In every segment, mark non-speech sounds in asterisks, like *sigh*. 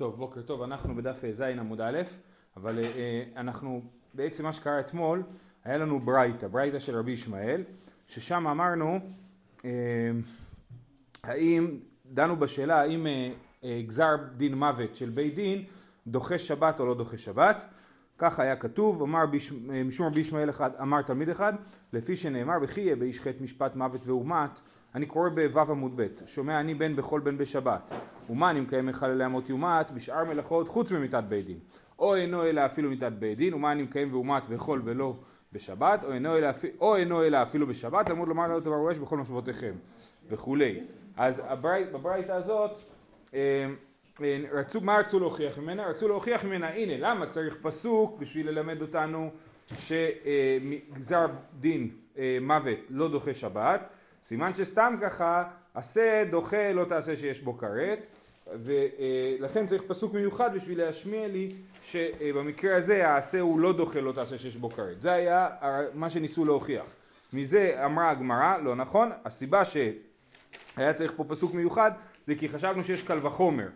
טוב, בוקר טוב, אנחנו בדף ז עמוד א', אבל uh, אנחנו, בעצם מה שקרה אתמול, היה לנו ברייתא, ברייתא של רבי ישמעאל, ששם אמרנו, האם, דנו בשאלה האם גזר דין מוות של בית דין דוחה שבת או לא דוחה שבת, כך היה כתוב, אמר ביש, משום רבי ישמעאל אחד, אמר תלמיד אחד, לפי שנאמר וכי יהיה באיש חטא משפט מוות ואומת, אני קורא בו' עמוד ב', שומע אני בן בכל בן בשבת, ומה אני מקיים מחללי אמות יומת בשאר מלאכות חוץ ממיתת בית דין, או אינו אלא אפילו מיתת בית דין, ומה אני מקיים ואומת בכל ולא בשבת, או אינו אלא, או אינו אלא אפילו בשבת, תלמוד לומר לא דבר רועש בכל משבותיכם, וכולי. אז בברייתא הזאת, אה, רצו, מה רצו להוכיח ממנה? רצו להוכיח ממנה, הנה, למה צריך פסוק בשביל ללמד אותנו שגזר דין אה, מוות לא דוחה שבת, סימן שסתם ככה, עשה דוחה לא תעשה שיש בו כרת, ולכן צריך פסוק מיוחד בשביל להשמיע לי שבמקרה הזה העשה הוא לא דוחה לא תעשה שיש בו כרת. זה היה מה שניסו להוכיח. מזה אמרה הגמרא, לא נכון, הסיבה שהיה צריך פה פסוק מיוחד זה כי חשבנו שיש קל וחומר,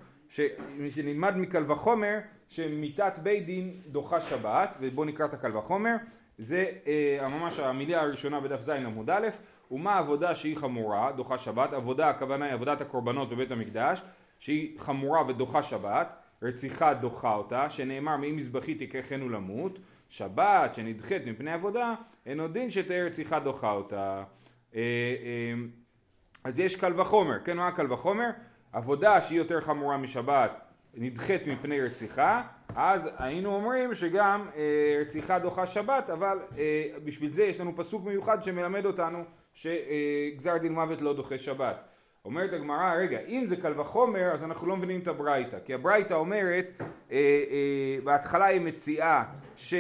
שנלמד מקל וחומר שמיתת בית דין דוחה שבת, ובואו נקרא את הקל וחומר, זה אה, ממש המילה הראשונה בדף ז עמוד א', ומה העבודה שהיא חמורה, דוחה שבת, עבודה הכוונה היא עבודת הקורבנות בבית המקדש, שהיא חמורה ודוחה שבת, רציחה דוחה אותה, שנאמר מאם מזבחי תקחנו למות, שבת שנדחית מפני עבודה, אין עוד דין שתהא רציחה דוחה אותה. אה, אה, אז יש קל וחומר, כן מה קל וחומר? עבודה שהיא יותר חמורה משבת נדחית מפני רציחה, אז היינו אומרים שגם אה, רציחה דוחה שבת, אבל אה, בשביל זה יש לנו פסוק מיוחד שמלמד אותנו שגזר דין מוות לא דוחה שבת. אומרת הגמרא, רגע, אם זה קל וחומר אז אנחנו לא מבינים את הברייתא, כי הברייתא אומרת, אה, אה, בהתחלה היא מציעה ש,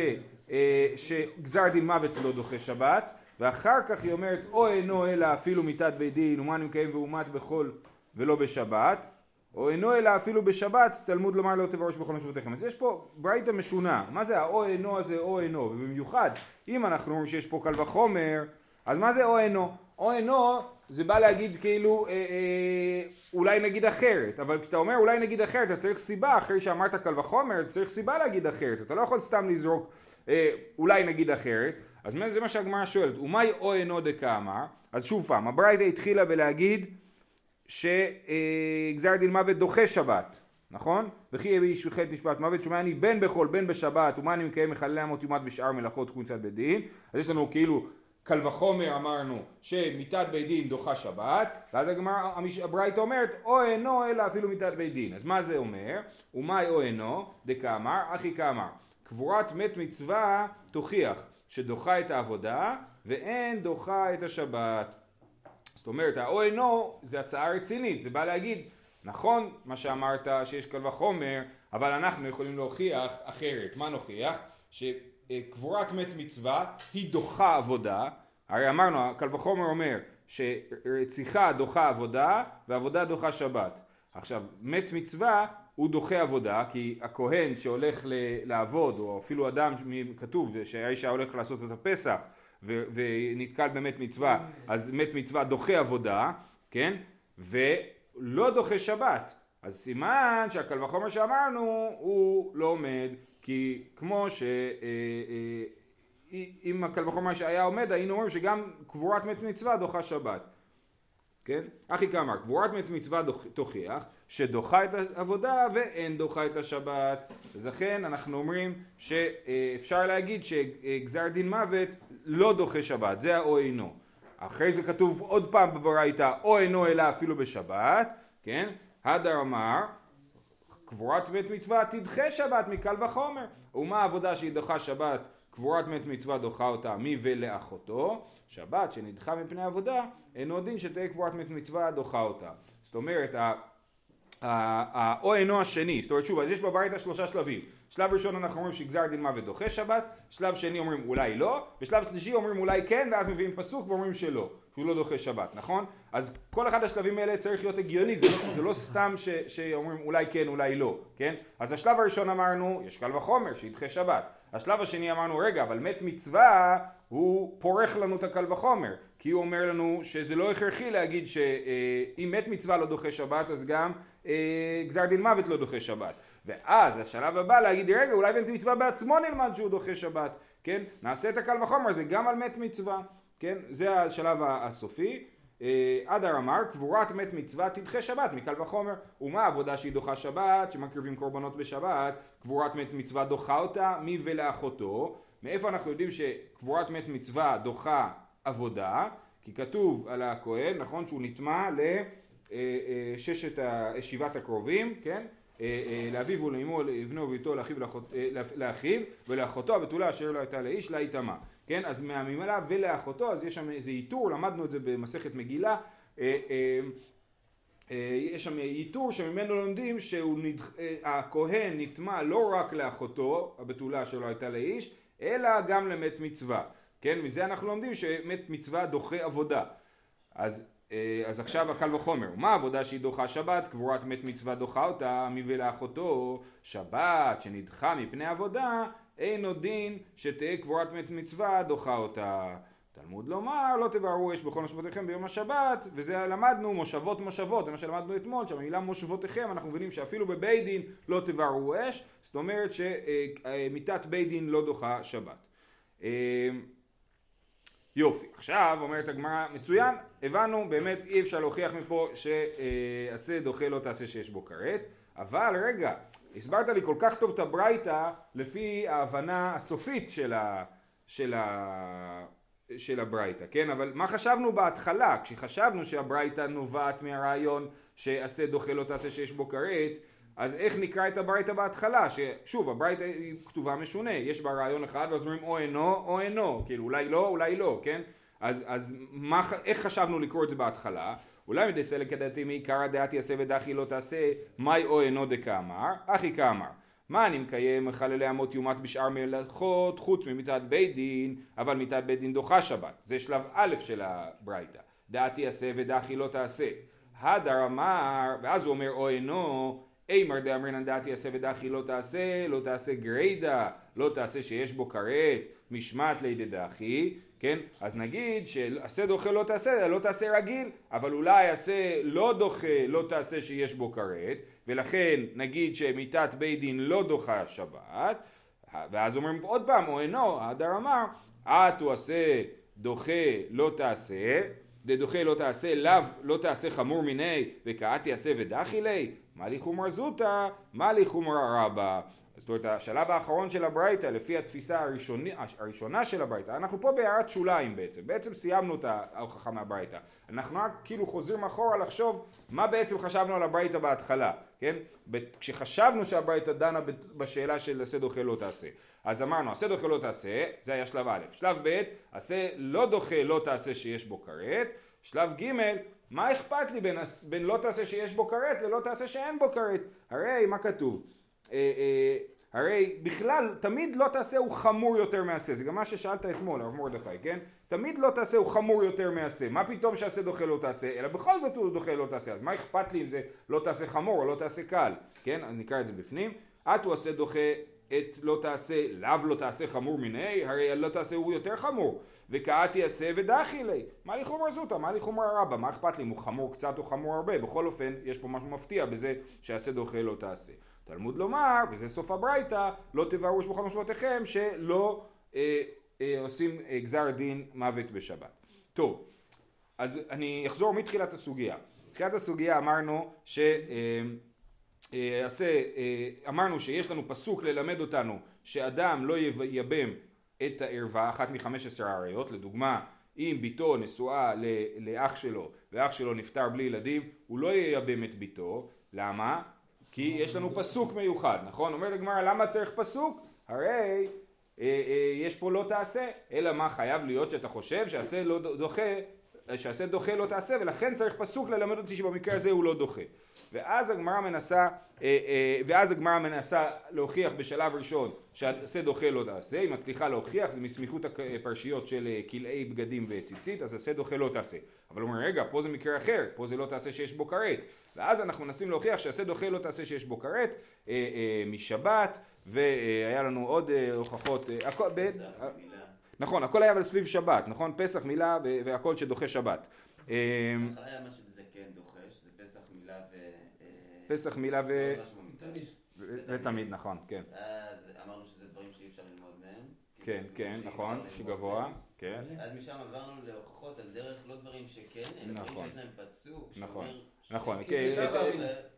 אה, שגזר דין מוות לא דוחה שבת, ואחר כך היא אומרת, או אינו אלא אפילו מיתת בית דין, ומה אני מקיים ואומת בחול ולא בשבת, או אינו אלא אפילו בשבת, תלמוד לומר לא תברוש בכל משבותיכם. אז יש פה ברייתא משונה, מה זה האו אינו הזה או אינו, ובמיוחד אם אנחנו אומרים שיש פה קל וחומר, אז מה זה או אינו? או אינו זה בא להגיד כאילו אה, אה, אולי נגיד אחרת, אבל כשאתה אומר אולי נגיד אחרת אתה צריך סיבה אחרי שאמרת קל וחומר אתה צריך סיבה להגיד אחרת, אתה לא יכול סתם לזרוק אה, אולי נגיד אחרת, אז זה מה שהגמרא שואלת, ומאי או אינו דקאמר, אז שוב פעם, הברייתא התחילה בלהגיד שגזר דין מוות דוחה שבת, נכון? וכי יהיה איש וחטא משפט מוות שומע אני בין בחול בין בשבת ומה אני מקיים מחללי אמות יומת בשאר מלאכות קבוצת בית דין אז יש לנו כאילו קל וחומר אמרנו שמיתת בית דין דוחה שבת ואז הגמרא הברייתא אומרת או אינו אלא אפילו מיתת בית דין אז מה זה אומר? ומאי או אינו? דקאמר אחי כאמר קבורת מת מצווה תוכיח שדוחה את העבודה ואין דוחה את השבת זאת אומרת האו אינו זה הצעה רצינית זה בא להגיד נכון מה שאמרת שיש קל וחומר אבל אנחנו יכולים להוכיח אחרת. מה נוכיח? שקבורת מת מצווה היא דוחה עבודה. הרי אמרנו קל וחומר אומר שרציחה דוחה עבודה ועבודה דוחה שבת. עכשיו מת מצווה הוא דוחה עבודה כי הכהן שהולך לעבוד או אפילו אדם כתוב שהאיש הולך לעשות את הפסח ונתקל במת מצווה, אז מת מצווה דוחה עבודה, כן? ולא דוחה שבת. אז סימן שהקל וחומר שאמרנו הוא לא עומד, כי כמו ש... אה, אה, אם הקל וחומר שהיה עומד היינו אומרים שגם קבורת מת מצווה דוחה שבת. כן? אחי כאמר, קבורת מת מצווה תוכיח שדוחה את העבודה ואין דוחה את השבת. אז לכן אנחנו אומרים שאפשר להגיד שגזר דין מוות לא דוחה שבת, זה האו אינו. אחרי זה כתוב עוד פעם בברייתא או אינו אלא אפילו בשבת, כן? הדר אמר קבורת מת מצווה תדחה שבת מקל וחומר ומה העבודה שהיא דוחה שבת קבורת מת מצווה דוחה אותה מי ולאחותו? שבת שנדחה מפני עבודה אינו דין שתהיה קבורת מת מצווה דוחה אותה. זאת אומרת או אינו השני. זאת אומרת שוב אז יש בברייתא שלושה שלבים שלב ראשון אנחנו אומרים שגזר דין מוות דוחה שבת, שלב שני אומרים אולי לא, ושלב שלישי אומרים אולי כן, ואז מביאים פסוק ואומרים שלא, שהוא לא דוחה שבת, נכון? אז כל אחד השלבים האלה צריך להיות הגיוני, זה לא, זה לא סתם ש, שאומרים אולי כן, אולי לא, כן? אז השלב הראשון אמרנו, יש קל וחומר, שידחה שבת. השלב השני אמרנו, רגע, אבל מת מצווה, הוא פורך לנו את הקל וחומר, כי הוא אומר לנו שזה לא הכרחי להגיד שאם מת מצווה לא דוחה שבת, אז גם אה, גזר דין מוות לא דוחה שבת. ואז השלב הבא להגיד רגע אולי בן מצווה בעצמו נלמד שהוא דוחה שבת, כן? נעשה את הקל וחומר הזה גם על מת מצווה, כן? זה השלב הסופי. אדר אה, אמר קבורת מת מצווה תדחה שבת מקל וחומר ומה העבודה שהיא דוחה שבת שמקריבים קורבנות בשבת קבורת מת מצווה דוחה אותה מי ולאחותו מאיפה אנחנו יודעים שקבורת מת מצווה דוחה עבודה כי כתוב על הכהן נכון שהוא נטמע לששת אה, אה, שבעת הקרובים כן לאביו ולאמו לבנו וביתו לאחיו ולאחותו הבתולה אשר לא הייתה לאיש לה יטמע כן? אז מהממלא ולאחותו, אז יש שם איזה עיטור, למדנו את זה במסכת מגילה, אה, אה, אה, יש שם עיטור שממנו לומדים שהכהן נטמע לא רק לאחותו, הבתולה שלו הייתה לאיש, אלא גם למת מצווה, כן? מזה אנחנו לומדים שמת מצווה דוחה עבודה. אז, אז עכשיו הקל וחומר, מה העבודה שהיא דוחה שבת? קבורת מת מצווה דוחה אותה, מי ולאחותו, שבת שנדחה מפני עבודה, אין עוד דין שתהא קבורת מת מצווה דוחה אותה. תלמוד לומר לא תבערו אש בכל מושבותיכם ביום השבת וזה למדנו מושבות מושבות זה מה שלמדנו אתמול שהמילה מושבותיכם אנחנו מבינים שאפילו בבית דין לא תבערו אש זאת אומרת שמיתת בית דין לא דוחה שבת אה, יופי עכשיו אומרת הגמרא מצוין הבנו באמת אי אפשר להוכיח מפה שעשה דוחה לא תעשה שיש בו כרת אבל רגע הסברת לי כל כך טוב את הברייתא לפי ההבנה הסופית של, ה, של, ה, של הברייתא, כן? אבל מה חשבנו בהתחלה? כשחשבנו שהברייתא נובעת מהרעיון שעשה דוחה לא תעשה שיש בו כרת, אז איך נקרא את הברייתא בהתחלה? ששוב, הברייתא היא כתובה משונה, יש בה רעיון אחד ואז אומרים או אינו או אינו, כאילו אולי לא, אולי לא, כן? אז, אז מה, איך חשבנו לקרוא את זה בהתחלה? אולי מדי סלק כדעתי מעיקרא דעתי יעשה ודחי לא תעשה, מאי או אינו דקאמר, אחי כאמר. מה אני מקיים מחללי אמות יומת בשאר מלאכות חוץ ממיתת בית דין, אבל מיתת בית דין דוחה שבת. זה שלב א' של הברייתא. דעתי יעשה ודחי לא תעשה. הדר אמר, ואז הוא אומר או אינו, אימר דאמרינן דעתי יעשה ודחי לא תעשה, לא תעשה גריידא, לא תעשה שיש בו כרת, משמעת לידי דחי, כן? אז נגיד שעשה דוחה לא תעשה, לא תעשה רגיל, אבל אולי עשה לא דוחה לא תעשה שיש בו כרת, ולכן נגיד שמיתת בית דין לא דוחה שבת, ואז אומרים עוד פעם, או אינו, הדר אמר, את הוא עשה דוחה לא תעשה, דדוחה לא תעשה לאו לא תעשה חמור מיני וקאתי עשה ודחי לי, מה לי חומר זוטה, מה לי חומר רבה. זאת אומרת השלב האחרון של הברייתא לפי התפיסה הראשוני, הראשונה של הברייתא אנחנו פה בהערת שוליים בעצם. בעצם סיימנו את ההוכחה מהברייתא. אנחנו רק כאילו חוזרים אחורה לחשוב מה בעצם חשבנו על הברייתא בהתחלה כן? כשחשבנו שהברייתא דנה בשאלה של עשה דוחה לא תעשה. אז אמרנו עשה דוחה לא תעשה זה היה שלב א' שלב ב' עשה לא דוחה לא תעשה שיש בו כרת. שלב ג' מה אכפת לי בין, בין לא תעשה שיש בו כרת ללא תעשה שאין בו כרת? הרי מה כתוב? אה, אה, הרי בכלל תמיד לא תעשה הוא חמור יותר מעשה, זה גם מה ששאלת אתמול הרב מרדכי, כן? תמיד לא תעשה הוא חמור יותר מעשה, מה פתאום שעשה דוחה לא תעשה, אלא בכל זאת הוא דוחה לא תעשה, אז מה אכפת לי אם זה לא תעשה חמור או לא תעשה קל, כן? אז נקרא את זה בפנים, את הוא עשה דוחה את לא תעשה, לאו לא תעשה חמור מיני, הרי לא תעשה הוא יותר חמור, וכעת יעשה ודחי לי, מה לי חומר זוטה, מה לי חומר רבה, מה אכפת לי אם הוא חמור קצת או חמור הרבה, בכל אופן יש פה משהו מפתיע בזה שעשה דוחה לא תעשה. תלמוד לומר, וזה סוף הברייתא, לא תבערו שבוכם משמעותיכם, שלא אה, אה, עושים אה, גזר דין מוות בשבת. טוב, אז אני אחזור מתחילת הסוגיה. מתחילת הסוגיה אמרנו ש... אה, אה, עשה, אה, אמרנו שיש לנו פסוק ללמד אותנו שאדם לא ייבם את הערווה, אחת מחמש עשרה עריות, לדוגמה אם בתו נשואה לאח שלו ואח שלו נפטר בלי ילדים, הוא לא ייבם את בתו, למה? כי יש לנו פסוק מיוחד, נכון? אומרת הגמרא למה צריך פסוק? הרי אה, אה, יש פה לא תעשה, אלא מה חייב להיות שאתה חושב שעשה לא דוחה, שעשה דוחה לא תעשה ולכן צריך פסוק ללמד אותי שבמקרה הזה הוא לא דוחה. ואז הגמרא מנסה, אה, אה, ואז הגמרא מנסה להוכיח בשלב ראשון שעשה דוחה לא תעשה, היא מצליחה להוכיח, זה מסמיכות הפרשיות של אה, כלאי בגדים וציצית, אז עשה דוחה לא תעשה. אבל הוא אומר רגע, פה זה מקרה אחר, פה זה לא תעשה שיש בו כרת. ואז אנחנו מנסים להוכיח שעשה דוחה לא תעשה שיש בו כרת משבת והיה לנו עוד הוכחות הכל, נכון הכל היה אבל סביב שבת נכון פסח מילה והכל שדוחה שבת אה, היה משהו בזה כן דוחה שזה פסח מילה ו... אה, פסח מילה ו... רש"י במקדש. ו- ותמיד, נכון, כן. אז אמרנו שזה דברים שאי אפשר ללמוד מהם. כן, כן, נכון, שגבוה. כן. אז משם עברנו להוכחות על דרך לא דברים שכן, אלא נכון. דברים שיש להם פסוק נכון, שאומר... נכון, ש-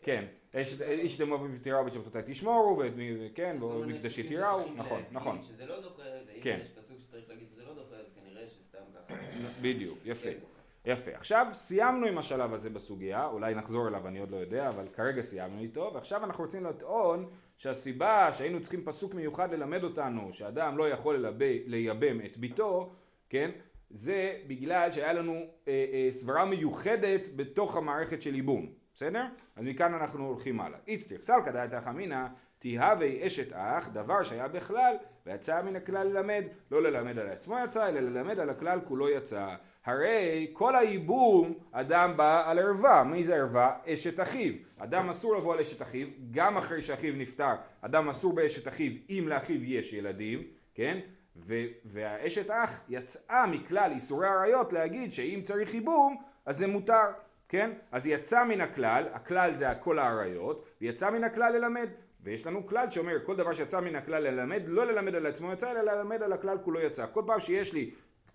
כן, איש- אוהבים ותיראו ואת שבתותיי תשמורו, וכן, ומקדשי תיראו, נכון, נכון, שזה לא דוחה, ואם כן. יש פסוק שצריך להגיד שזה לא דוחה, אז כנראה שסתם ככה. *coughs* בדיוק, יפה. כן דוחה. יפה. עכשיו סיימנו עם השלב הזה בסוגיה, אולי נחזור אליו, אני עוד לא יודע, אבל כרגע סיימנו איתו, ועכשיו אנחנו רוצים לטעון שהסיבה שהיינו צריכים פסוק מיוחד ללמד אותנו, שאדם לא יכול ללבי, לייבם את ביתו, כן? זה בגלל שהיה לנו אה, אה, סברה מיוחדת בתוך המערכת של ייבום, בסדר? אז מכאן אנחנו הולכים הלאה. איצטריך סלקא דעתך אמינא תהווה אשת אח, דבר שהיה בכלל, ויצא מן הכלל ללמד, לא ללמד על עצמו יצא, אלא ללמד על הכלל כולו יצא. הרי כל הייבום אדם בא על ערווה, מי זה ערווה? אשת אחיו. אדם אסור לבוא על אשת אחיו, גם אחרי שאחיו נפטר, אדם אסור באשת אחיו אם לאחיו יש ילדים, כן? ו- והאשת אח יצאה מכלל איסורי עריות להגיד שאם צריך ייבום אז זה מותר, כן? אז יצא מן הכלל, הכלל זה כל העריות, ויצא מן הכלל ללמד. ויש לנו כלל שאומר כל דבר שיצא מן הכלל ללמד, לא ללמד על עצמו יצא, אלא ללמד על הכלל כולו יצא. כל פעם שיש לי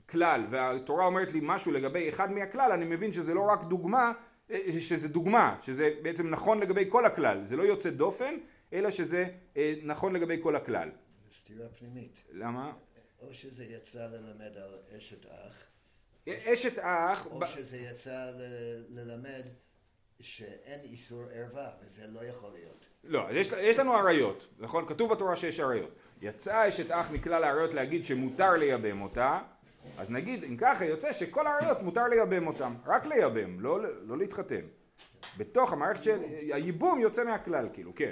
כלל והתורה אומרת לי משהו לגבי אחד מהכלל, אני מבין שזה לא רק דוגמה, אה, שזה דוגמה, שזה בעצם נכון לגבי כל הכלל, זה לא יוצא דופן, אלא שזה אה, נכון לגבי כל הכלל. זה סתירה פנימית. למה? או שזה יצא ללמד על אשת אח, אשת אח, או ב- שזה יצא ל- ללמד שאין איסור ערווה, וזה לא יכול להיות. לא, יש, יש לנו עריות, נכון? כתוב בתורה שיש עריות. יצאה אשת אח מכלל העריות להגיד שמותר לייבם אותה, אז נגיד, אם ככה יוצא שכל העריות מותר לייבם אותן, רק לייבם, לא, לא להתחתן. בתוך המערכת של, הייבום יוצא מהכלל, כאילו, כן.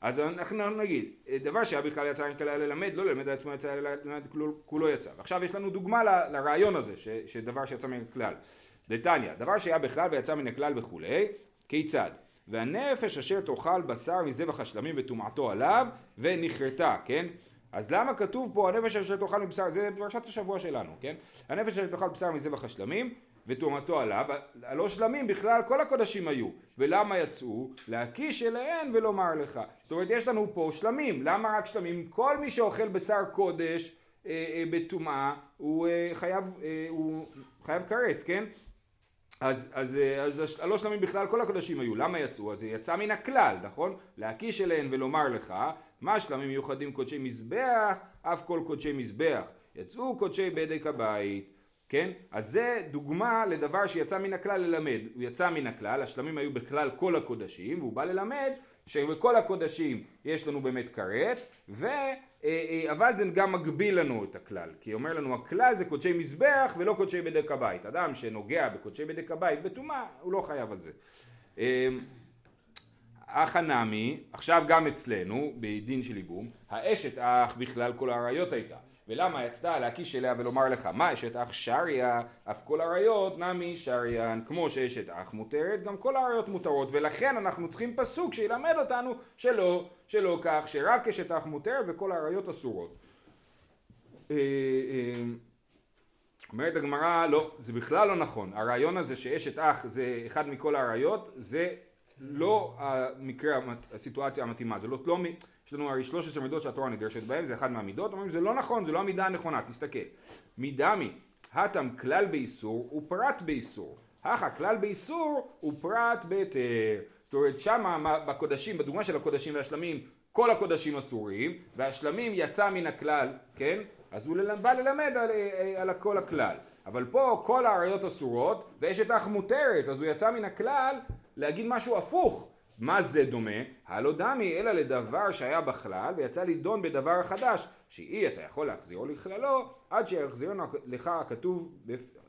אז אנחנו נגיד, דבר שהיה בכלל יצא מכלל ללמד, לא ללמד על עצמו יצא ללמד כולו יצא. ועכשיו יש לנו דוגמה ל- לרעיון הזה, ש, שדבר שיצא מן הכלל. דתניא, דבר שהיה בכלל ויצא מן הכלל וכולי, כיצד? והנפש אשר תאכל בשר מזבח השלמים וטומאתו עליו ונכרתה, כן? אז למה כתוב פה הנפש אשר תאכל מבשר, זה פרשת השבוע שלנו, כן? הנפש אשר תאכל בשר מזבח השלמים וטומאתו עליו, הלא שלמים בכלל כל הקודשים היו, ולמה יצאו? להקיש אליהן ולומר לך. זאת אומרת יש לנו פה שלמים, למה רק שלמים? כל מי שאוכל בשר קודש אה, אה, בטומאה הוא אה, חייב, הוא חייב כרת, כן? אז, אז, אה, אז הלא שלמים בכלל כל הקודשים היו, למה יצאו? אז זה יצא מן הכלל, נכון? להקיש אליהן ולומר לך, מה שלמים מיוחדים קודשי מזבח, אף כל קודשי מזבח. יצאו קודשי בדק הבית, כן? אז זה דוגמה לדבר שיצא מן הכלל ללמד. הוא יצא מן הכלל, השלמים היו בכלל כל הקודשים, והוא בא ללמד שבכל הקודשים יש לנו באמת כרת, ו... אה, אה, אבל זה גם מגביל לנו את הכלל, כי אומר לנו הכלל זה קודשי מזבח ולא קודשי בדק הבית. אדם שנוגע בקודשי בדק הבית בטומאה, הוא לא חייב על זה. אה, אח הנמי, עכשיו גם אצלנו, בדין של ייבום, האשת אח בכלל כל העריות הייתה. ולמה יצתה להקיש אליה ולומר לך, מה אשת אח שריה, אף כל עריות נמי שריין, כמו שאשת אח מותרת, גם כל העריות מותרות, ולכן אנחנו צריכים פסוק שילמד אותנו שלא, שלא כך, שרק אשת אח מותרת וכל העריות אסורות. אה, אה, אומרת הגמרא, לא, זה בכלל לא נכון. הרעיון הזה שאשת אח זה אחד מכל העריות, זה לא המקרה, הסיטואציה המתאימה. זה לא, לא, מ- יש לנו הרי 13 מידות שהתורה נדרשת בהן, זה אחד מהמידות, אומרים זה לא נכון, זה לא המידה הנכונה, תסתכל. מידמי, הטם כלל באיסור ופרט באיסור. הכה כלל באיסור ופרט בהיתר. זאת אומרת שמה מה- בקודשים, בדוגמה של הקודשים והשלמים, כל הקודשים אסורים, והשלמים יצא מן הכלל, כן? אז הוא בא ללמד על, על כל הכלל. אבל פה כל העריות אסורות, ואשת אח מותרת, אז הוא יצא מן הכלל להגיד משהו הפוך. מה זה דומה? הלא דמי אלא לדבר שהיה בכלל ויצא לדון בדבר חדש שאי אתה יכול להחזירו לכללו עד שיחזירנו לך הכתוב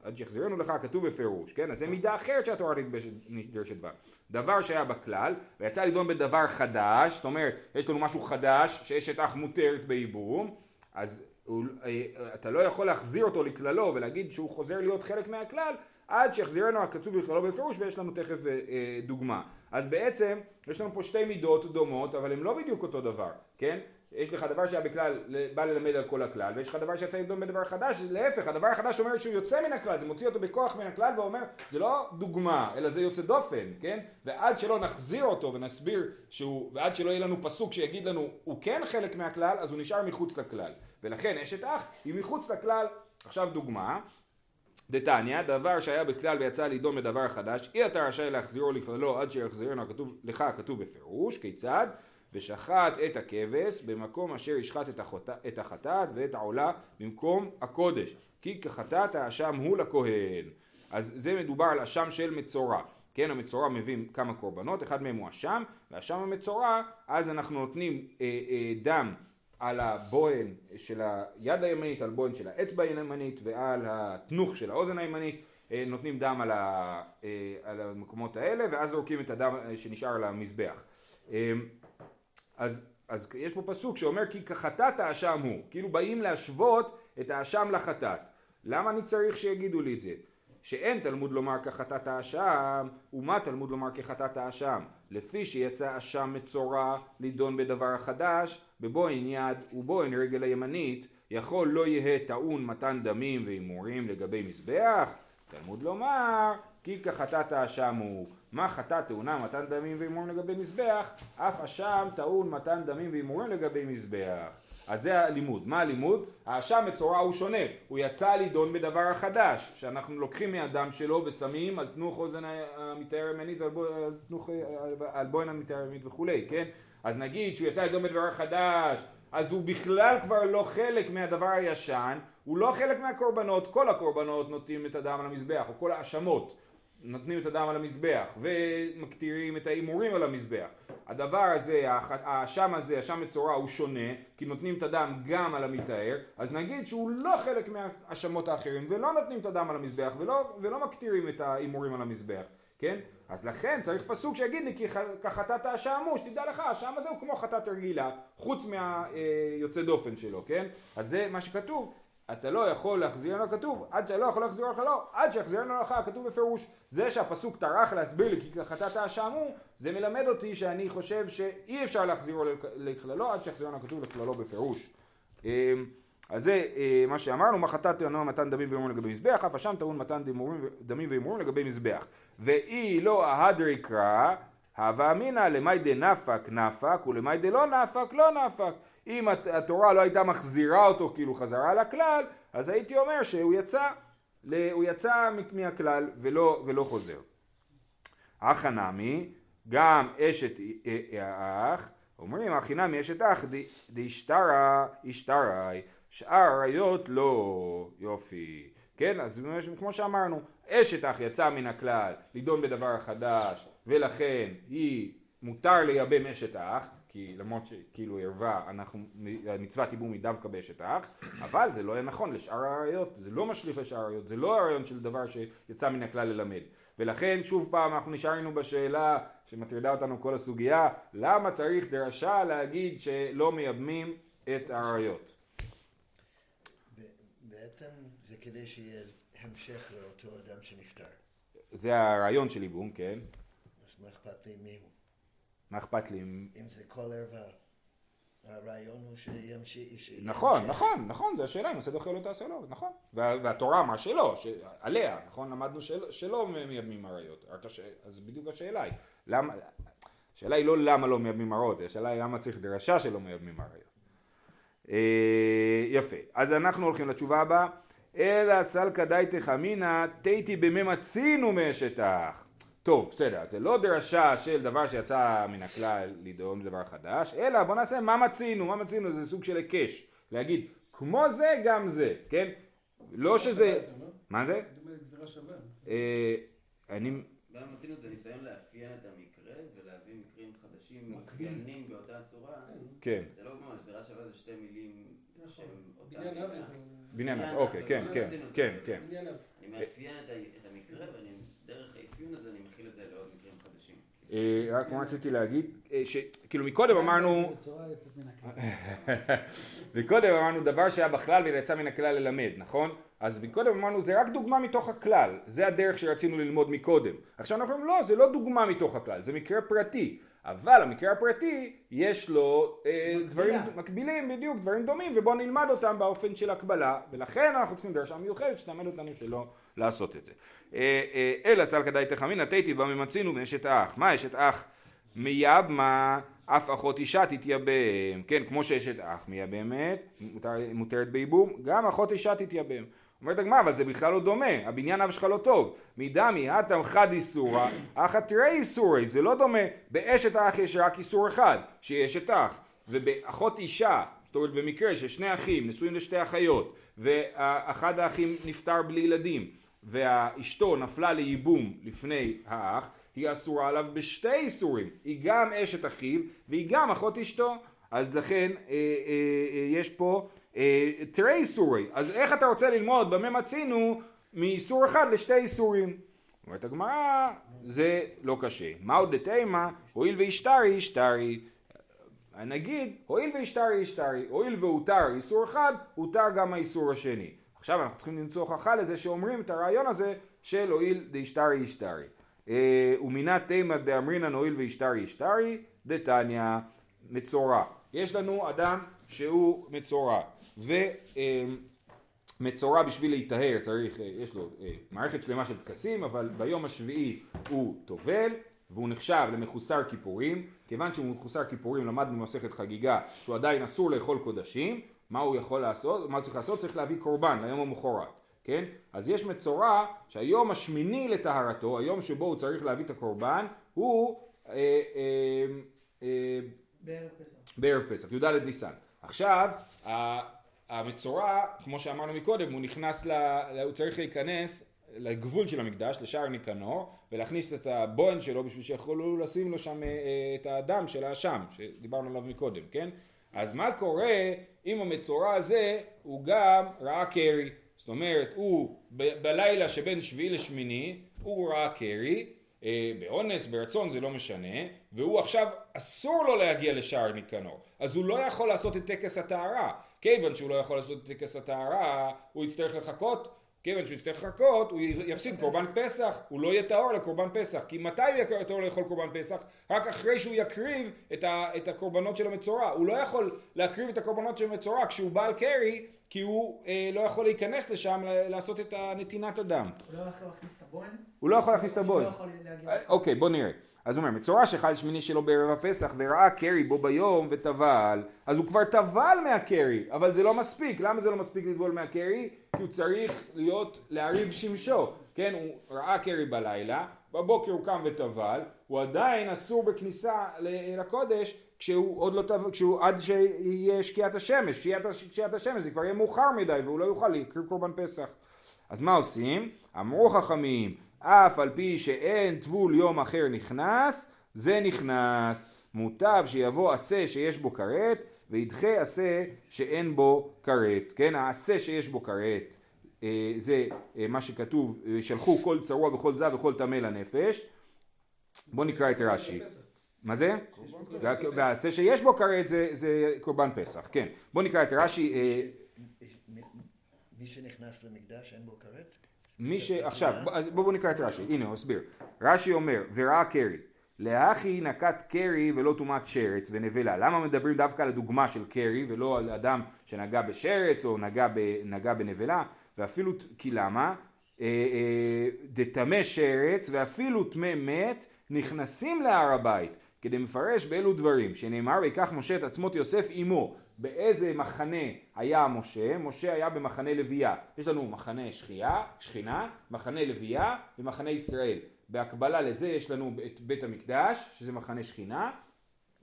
עד שיחזירנו לך הכתוב בפירוש כן אז זה מידה אחרת שהתורה נדרשת- בה דבר שהיה בכלל ויצא לדון בדבר חדש זאת אומרת יש לנו משהו חדש שאשת אח מותרת בייבום אז הוא, אה, אתה לא יכול להחזיר אותו לכללו ולהגיד שהוא חוזר להיות חלק מהכלל עד שיחזירנו הכתוב בכללו בפירוש ויש לנו תכף אה, אה, דוגמה. אז בעצם יש לנו פה שתי מידות דומות אבל הן לא בדיוק אותו דבר, כן? יש לך דבר שהיה בכלל, בא ללמד על כל הכלל, ויש לך דבר שיצא לדון בדבר חדש, להפך, הדבר החדש אומר שהוא יוצא מן הכלל, זה מוציא אותו בכוח מן הכלל ואומר, זה לא דוגמה, אלא זה יוצא דופן, כן? ועד שלא נחזיר אותו ונסביר שהוא, ועד שלא יהיה לנו פסוק שיגיד לנו, הוא כן חלק מהכלל, אז הוא נשאר מחוץ לכלל. ולכן אשת אח היא מחוץ לכלל. עכשיו דוגמה, דתניא, דבר שהיה בכלל ויצא לידון בדבר חדש, אי אתה רשאי להחזירו לכללו עד שיחזירנו לך כתוב בפירוש, כיצד? ושחט את הכבש במקום אשר ישחט את החטאת ואת העולה במקום הקודש כי כחטאת האשם הוא לכהן אז זה מדובר על אשם של מצורע כן המצורע מביא כמה קורבנות אחד מהם הוא אשם והאשם המצורע אז אנחנו נותנים אה, אה, דם על הבוהן של היד הימנית על בוהן של האצבע הימנית ועל התנוך של האוזן הימנית אה, נותנים דם על, ה, אה, על המקומות האלה ואז זורקים את הדם אה, שנשאר על המזבח אה, אז, אז יש פה פסוק שאומר כי כחטאת האשם הוא, כאילו באים להשוות את האשם לחטאת. למה אני צריך שיגידו לי את זה? שאין תלמוד לומר כחטאת האשם, ומה תלמוד לומר כחטאת האשם? לפי שיצא אשם מצורע לדון בדבר החדש, בבוהן יד ובוהן רגל הימנית, יכול לא יהא טעון מתן דמים והימורים לגבי מזבח? תלמוד לומר כי כחטאת האשם הוא. מה חטאת טעונה מתן דמים והימורים לגבי מזבח, אף אשם טעון מתן דמים והימורים לגבי מזבח. אז זה הלימוד. מה הלימוד? האשם מצורע הוא שונה, הוא יצא לידון בדבר החדש, שאנחנו לוקחים מהדם שלו ושמים על תנוך אוזן המתאר הימנית ועל בוהן המתאר הימנית וכולי, כן? אז נגיד שהוא יצא לידון בדבר חדש, אז הוא בכלל כבר לא חלק מהדבר הישן, הוא לא חלק מהקורבנות, כל הקורבנות נותנים את הדם על המזבח, או כל האשמות. נותנים את הדם על המזבח ומקטירים את ההימורים על המזבח. הדבר הזה, האשם הזה, האשם מצורע הוא שונה כי נותנים את הדם גם על המתאר אז נגיד שהוא לא חלק מהאשמות האחרים ולא נותנים את הדם על המזבח ולא, ולא מקטירים את ההימורים על המזבח כן? אז לכן צריך פסוק שיגיד לי כי כחטאת האשם הוא שתדע לך האשם הזה הוא כמו חטאת רגילה חוץ מהיוצא דופן שלו כן? אז זה מה שכתוב אתה לא יכול להחזיר לנו כתוב, עד שאתה לא יכול להחזיר לך לא, עד שיחזיר לנו לך כתוב בפירוש. זה שהפסוק טרח להסביר לי כי חטאת האשמו, זה מלמד אותי שאני חושב שאי אפשר להחזירו לכללו עד שיחזיר לנו כתוב לכללו בפירוש. אמ, אז זה אה, מה שאמרנו, מה חטאת תאונו מתן דמים והימורים לגבי מזבח, אף אשם טעון מתן דמים והימורים לגבי מזבח. ואי לא ההדרי קרא, הווה אמינא למאי דנפק נפק ולמאי דלא נפק לא נפק. אם התורה לא הייתה מחזירה אותו כאילו חזרה לכלל, אז הייתי אומר שהוא יצא, הוא יצא מהכלל ולא, ולא חוזר. אח הנמי, גם אשת האח, אומרים אחי נמי אשת אח דאשתרא אשתרא, שאר עריות לא, יופי. כן, אז כמו שאמרנו, אשת אח יצא מן הכלל לדון בדבר החדש, ולכן היא מותר לייבם אשת האח, כי למרות שכאילו ערווה, אנחנו, מצוות ייבום היא דווקא באשת האח, אבל זה לא היה נכון לשאר הראיות, זה לא משליך לשאר הראיות, זה לא הרעיון של דבר שיצא מן הכלל ללמד. ולכן שוב פעם אנחנו נשארנו בשאלה שמטרידה אותנו כל הסוגיה, למה צריך דרשה להגיד שלא מייבמים את הראיות? בעצם זה כדי שיהיה המשך לאותו אדם שנפטר. זה הרעיון של ייבום, כן. אז מה אכפת לי מי הוא? מה אכפת לי אם... זה כל ערווה. הרעיון הוא שימשיך... נכון, נכון, נכון, זו השאלה אם עושה דוחה לא תעשה לו, נכון. והתורה אמרה שלא, עליה, נכון, למדנו שלא מייבמים עריות, אז בדיוק השאלה היא, למה, השאלה היא לא למה לא מייבמים עריות, השאלה היא למה צריך דרשה שלא מייבמים עריות. אה, יפה, אז אנחנו הולכים לתשובה הבאה, אלא סלקא דייתך אמינא תיתי בממצינו מאשתך. טוב, בסדר, זה לא דרשה של דבר שיצא מן הכלל לדאום לדבר חדש, אלא בוא נעשה מה מצינו, מה מצינו זה סוג של היקש, להגיד כמו זה גם זה, כן? לא שזה... מה זה? אה, אני... מה מצינו זה ניסיון לאפיין את המקרה ולהביא מקרים חדשים מאופיינים באותה צורה. כן. זה לא ממש, זה רש"י זה שתי מילים נכון. שהן אותה בניין בניין, בניין אוקיי, אף, כן, אבל כן, כן. כן. אני מאפיין את המקרה ואני דרך האפיון הזה אני מכיל את זה לעוד מקרים חדשים. אה, רק מה רציתי להגיד, אה, שכאילו מקודם אמרנו, יוצאת מן הכלל. *laughs* מקודם אמרנו דבר שהיה בכלל ויצא מן הכלל ללמד, נכון? אז מקודם אמרנו זה רק דוגמה מתוך הכלל, זה הדרך שרצינו ללמוד מקודם. עכשיו אנחנו אומרים לא, זה לא דוגמה מתוך הכלל, זה מקרה פרטי. אבל המקרה הפרטי יש לו אה. דברים מקבילים, בדיוק, דברים דומים, ובואו נלמד אותם באופן של הקבלה, ולכן אנחנו צריכים דרשה מיוחדת שתלמד אותנו שלא לעשות את זה. אה, אה, אלא סלקא די תחמין, נתתי בה ממצינו מאשת אח. מה אשת אח? מייבמה אף אחות אישה תתייבם, כן, כמו שאשת אח מייבמת, מותר, מותרת בייבום, גם אחות אישה תתייבם. אומרת הגמרא, אבל זה בכלל לא דומה, הבניין אב שלך לא טוב. מדמי הטם חד איסורא, אחא תראה איסורי, זה לא דומה. באשת אח יש רק איסור אחד, שהיא אשת אח. ובאחות אישה, זאת אומרת במקרה ששני אחים נשואים לשתי אחיות, ואחד האחים נפטר בלי ילדים, ואשתו נפלה לייבום לפני האח, היא אסורה עליו בשתי איסורים, היא גם אשת אחיו והיא גם אחות אשתו, אז לכן אה, אה, אה, יש פה תראה איסורי, אז איך אתה רוצה ללמוד במה מצינו מאיסור אחד לשתי איסורים? אומרת הגמרא, זה לא קשה. מהו דתימה? הואיל והשתרי, השתרי. נגיד, הואיל והשתרי, השתרי. הואיל והותר איסור אחד, הותר גם האיסור השני. עכשיו אנחנו צריכים למצוא הוכחה לזה שאומרים את הרעיון הזה של הואיל דהשתרי, השתרי. אה, ומינת תימא דאמרינן הואיל והשתרי, השתרי, דתניא, מצורע. יש לנו אדם שהוא מצורע. ומצורע בשביל להיטהר צריך, אה, יש לו אה, מערכת שלמה של טקסים, אבל ביום השביעי הוא טובל והוא נחשב למחוסר כיפורים, כיוון שהוא מחוסר כיפורים למדנו במסכת חגיגה שהוא עדיין אסור לאכול קודשים, מה הוא יכול לעשות, מה הוא צריך לעשות? צריך להביא קורבן ליום המחרת, כן? אז יש מצורע שהיום השמיני לטהרתו, היום שבו הוא צריך להביא את הקורבן, הוא אה, אה, אה, בערב פסח. י"ד ניסן. עכשיו, המצורע, כמו שאמרנו מקודם, הוא נכנס, ל... הוא צריך להיכנס לגבול של המקדש, לשער ניקנור, ולהכניס את הבוהן שלו בשביל שיכולו לשים לו שם אה, אה, את הדם של האשם, שדיברנו עליו מקודם, כן? אז מה קורה אם המצורע הזה הוא גם ראה קרי? זאת אומרת, הוא ב- בלילה שבין שביעי לשמיני, הוא ראה קרי, אה, באונס, ברצון, זה לא משנה, והוא עכשיו אסור לו להגיע לשער ניקנור, אז הוא לא יכול לעשות את טקס הטהרה, כיוון שהוא לא יכול לעשות את טקס הטהרה, הוא יצטרך לחכות, כיוון שהוא יצטרך לחכות, הוא יפסיד קורבן פסח, הוא לא יהיה טהור לקורבן פסח, כי מתי הוא יהיה טהור לאכול קורבן פסח? רק אחרי שהוא יקריב את, ה, את הקורבנות של המצורע, הוא לא יכול להקריב את הקורבנות של המצורע כשהוא בעל קרי, כי הוא אה, לא יכול להיכנס לשם לעשות את נתינת הדם. הוא לא יכול להכניס את הבוהן? הוא לא יכול להכניס את הבוהן. לא. אה, אוקיי, בוא נראה. אז הוא אומר, מצורע שחל שמיני שלו בערב הפסח וראה קרי בו ביום וטבל, אז הוא כבר טבל מהקרי, אבל זה לא מספיק. למה זה לא מספיק לטבול מהקרי? כי הוא צריך להיות, להריב שמשו. כן, הוא ראה קרי בלילה, בבוקר הוא קם וטבל, הוא עדיין אסור בכניסה לקודש כשהוא עוד לא טבל, כשהוא עד שיהיה שקיעת השמש. שקיעת, שקיעת השמש זה כבר יהיה מאוחר מדי והוא לא יוכל להקריב קורבן פסח. אז מה עושים? אמרו חכמים, אף על פי שאין טבול יום אחר נכנס, זה נכנס. מוטב שיבוא עשה שיש בו כרת, וידחה עשה שאין בו כרת. כן, העשה שיש בו כרת, אה, זה אה, מה שכתוב, אה, שלחו כל צרוע וכל זב וכל טמא לנפש. בוא נקרא את רש"י. מה זה? וה- והעשה שיש בו כרת זה, זה קורבן פסח, כן. בוא נקרא את רש"י. מי שנכנס למקדש אין בו כרת? מי ש... עכשיו, בוא- אז בואו נקרא את רש"י, הנה הוא הסביר. רש"י אומר, וראה קרי, להכי נקט קרי ולא טומאת שרץ ונבלה. למה מדברים דווקא על הדוגמה של קרי ולא על אדם שנגע בשרץ או נגע, ב... נגע בנבלה? ואפילו, כי למה? אה, אה, דטמא שרץ ואפילו טמא מת נכנסים להר הבית. כדי מפרש באלו דברים, שנאמר ויקח משה את עצמות יוסף עמו. באיזה מחנה היה משה? משה היה במחנה לוויה. יש לנו מחנה שחייה, שכינה, מחנה לוויה ומחנה ישראל. בהקבלה לזה יש לנו את בית המקדש, שזה מחנה שכינה,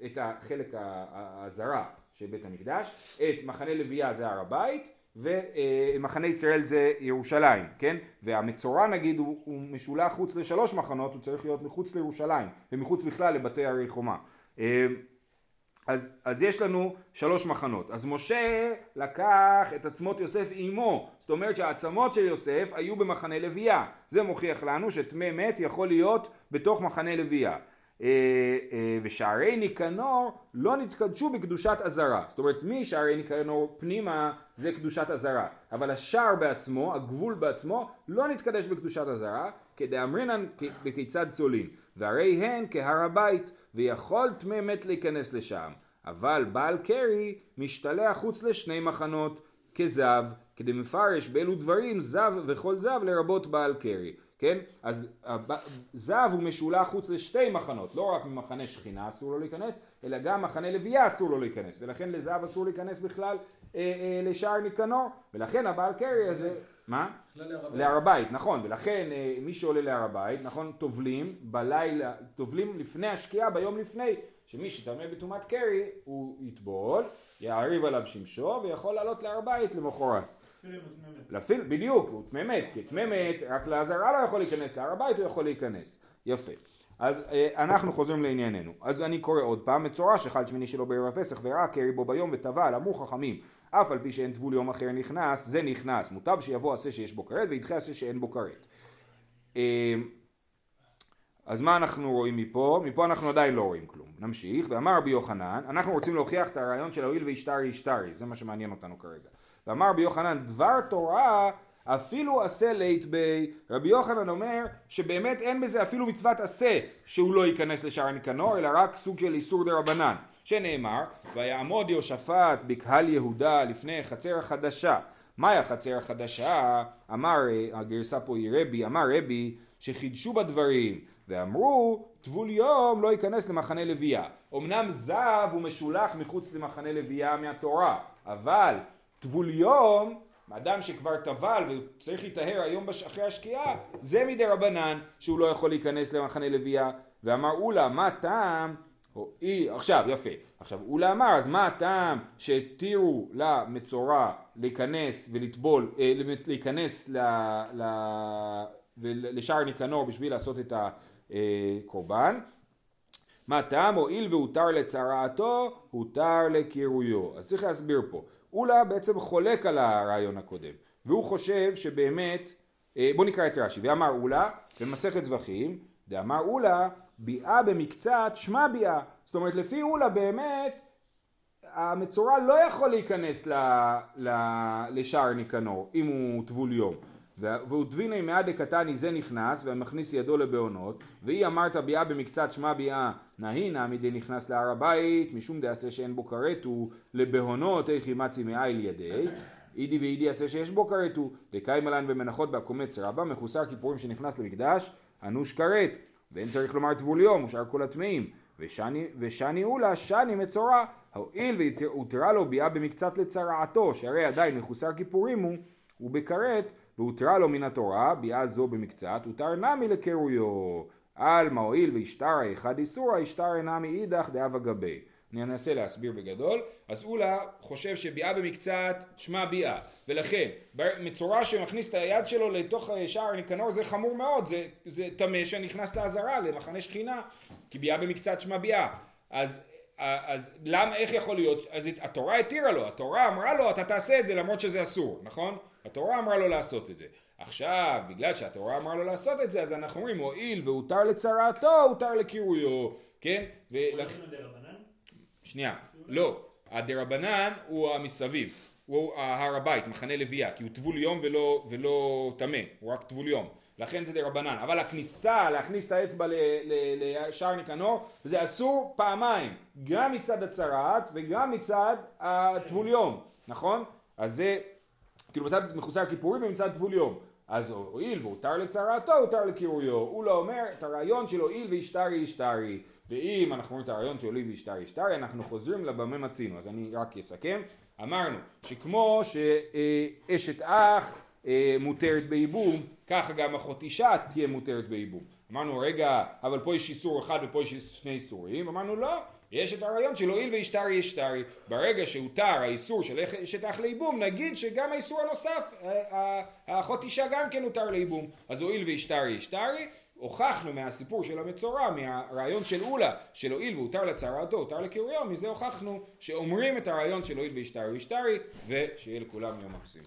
את החלק הזרה של בית המקדש, את מחנה לוויה זה הר הבית, ומחנה ישראל זה ירושלים, כן? והמצורע נגיד הוא, הוא משולח חוץ לשלוש מחנות, הוא צריך להיות מחוץ לירושלים, ומחוץ בכלל לבתי הרי חומה. אז, אז יש לנו שלוש מחנות. אז משה לקח את עצמות יוסף עמו, זאת אומרת שהעצמות של יוסף היו במחנה לוויה. זה מוכיח לנו שטמא מת יכול להיות בתוך מחנה לוויה. אה, אה, ושערי ניקנור לא נתקדשו בקדושת עזרה. זאת אומרת, משערי ניקנור פנימה זה קדושת עזרה. אבל השער בעצמו, הגבול בעצמו, לא נתקדש בקדושת עזרה, כדאמרינן כ- בכיצד צולין. והרי הן כהר הבית, ויכול טמא מת להיכנס לשם. אבל בעל קרי משתלח חוץ לשני מחנות, כזב, כדי מפרש באילו דברים זב וכל זב לרבות בעל קרי. כן? אז זב הוא משולח חוץ לשתי מחנות, לא רק ממחנה שכינה אסור לו להיכנס, אלא גם מחנה לוויה אסור לו להיכנס, ולכן לזב אסור להיכנס בכלל אה, אה, לשער ניקנור, ולכן הבעל קרי הזה, מה? להר הבית, נכון, ולכן אה, מי שעולה להר הבית, נכון, טובלים בלילה, טובלים לפני השקיעה, ביום לפני, שמי שטמא בטומאת קרי, הוא יטבול, יעריב עליו שמשו, ויכול לעלות להר הבית למחרת. להפעיל, בדיוק, הוא טמא מת, כי טמא מת, רק לעזרה לא יכול להיכנס, להר הבית הוא יכול להיכנס. יפה. אז אה, אנחנו חוזרים לענייננו. אז אני קורא עוד פעם, מצורע שחל שמיני שלו בערב הפסח וראה קרי בו ביום וטבל, אמרו חכמים, אף על פי שאין טבול יום אחר נכנס, זה נכנס, מוטב שיבוא עשה שיש בו כרת וידחה עשה שאין בו כרת. אה, אז מה אנחנו רואים מפה? מפה אנחנו עדיין לא רואים כלום. נמשיך, ואמר רבי יוחנן, אנחנו רוצים להוכיח את הרעיון של הואיל וישתרי ישתרי, זה מה שמעניין אותנו כרגע. ואמר רבי יוחנן, דבר תורה אפילו עשה לית בי. רבי יוחנן אומר שבאמת אין בזה אפילו מצוות עשה שהוא לא ייכנס לשער ניקנור, אלא רק סוג של איסור דה רבנן. שנאמר, ויעמוד יהושפט בקהל יהודה לפני חצר החדשה. מהי החצר החדשה? אמר, הגרסה פה היא רבי, אמר רבי שחידשו בדברים ואמרו טבול יום לא ייכנס למחנה לוויה. אמנם זב הוא משולח מחוץ למחנה לוויה מהתורה, אבל טבול יום, אדם שכבר טבל וצריך להיטהר היום בש... אחרי השקיעה, זה מדי רבנן שהוא לא יכול להיכנס למחנה לוויה. ואמר אולה, מה טעם? אי, עכשיו, יפה. עכשיו, אולה אמר, אז מה הטעם שהתירו למצורע להיכנס ולטבול, אה, להיכנס ל, ל, לשער ניקנור בשביל לעשות את הקורבן? מה טעם? הואיל והותר לצרעתו, הותר לקירויו. אז צריך להסביר פה. אולה בעצם חולק על הרעיון הקודם, והוא חושב שבאמת, אה, בוא נקרא את רש"י, ואמר אולה, במסכת זבחים, דאמר אולה, ביאה במקצת, שמע ביאה. זאת אומרת, לפי אולה באמת, המצורע לא יכול להיכנס ל, ל, לשער ניקנור, אם הוא טבול יום. והוא דביני מעד דקתני זה נכנס ומכניס ידו לבעונות ואי אמרת ביאה במקצת שמע ביאה נהי נעמי דנכנס להר הבית משום דעשה שאין בו כרת הוא איך ימצי מאיל ידי. אידי ואידי עשה שיש בו כרת הוא דקיימה לן במנחות בהקומץ רבה מחוסר כיפורים שנכנס למקדש אנוש כרת. ואין צריך לומר טבול יום ושאר כל הטמאים. ושני, ושני אולה שני מצורע. הואיל והותרה לו ביאה במקצת לצרעתו שהרי עדיין מחוסר כיפורים הוא ובכרת והותרה לו מן התורה, ביאה זו במקצת, הותר נמי לקירויו. עלמא הואיל והשתרא אחד איסורא, השתרא נמי אידך דאבה גבי. אני אנסה להסביר בגדול. אז אולה חושב שביאה במקצת, שמע ביאה. ולכן, מצורע שמכניס את היד שלו לתוך שער ניקנור זה חמור מאוד, זה, זה טמא שנכנס לעזרה, למחנה שכינה, כי ביאה במקצת, שמע ביאה. אז אז למה, איך יכול להיות, אז התורה התירה לו, התורה אמרה לו אתה תעשה את זה למרות שזה אסור, נכון? התורה אמרה לו לעשות את זה. עכשיו, בגלל שהתורה אמרה לו לעשות את זה, אז אנחנו אומרים, הואיל והותר לצרעתו, הותר לקירויו, כן? ולכ... שנייה, לא, הדרבנן הוא המסביב, הוא הר הבית, מחנה לוויה, כי הוא טבול יום ולא, ולא טמא, הוא רק טבול יום. לכן זה דרבנן, אבל הכניסה, להכניס את האצבע לשער ניקנור, זה אסור פעמיים, גם מצד הצרעת וגם מצד הטבול יום, נכון? אז זה כאילו מצד מחוסר כיפורים ומצד טבול יום. אז הואיל והותר לצרעתו, הותר לקירויו. הוא לא אומר את הרעיון של הואיל וישתרי ישתרי. ואם אנחנו רואים את הרעיון של הואיל וישתרי ישתרי, אנחנו חוזרים לבמה מצינו. אז אני רק אסכם. אמרנו שכמו שאשת אח מותרת בייבום, ככה גם אחות אישה תהיה מותרת בייבום. אמרנו רגע, אבל פה יש איסור אחד ופה יש שני איסורים. אמרנו לא, יש את הרעיון של הואיל וישתרי ישתרי. ברגע שהותר האיסור של אח לייבום, נגיד שגם האיסור הנוסף, האחות אישה גם כן הותר לייבום. אז הואיל וישתרי ישתרי, הוכחנו מהסיפור של המצורע, מהרעיון של אולה, של הואיל והותר לצרעתו, הותר לקיריו, מזה הוכחנו שאומרים את הרעיון של הואיל וישתרי ישתרי, ושיהיה לכולם יום מקסים.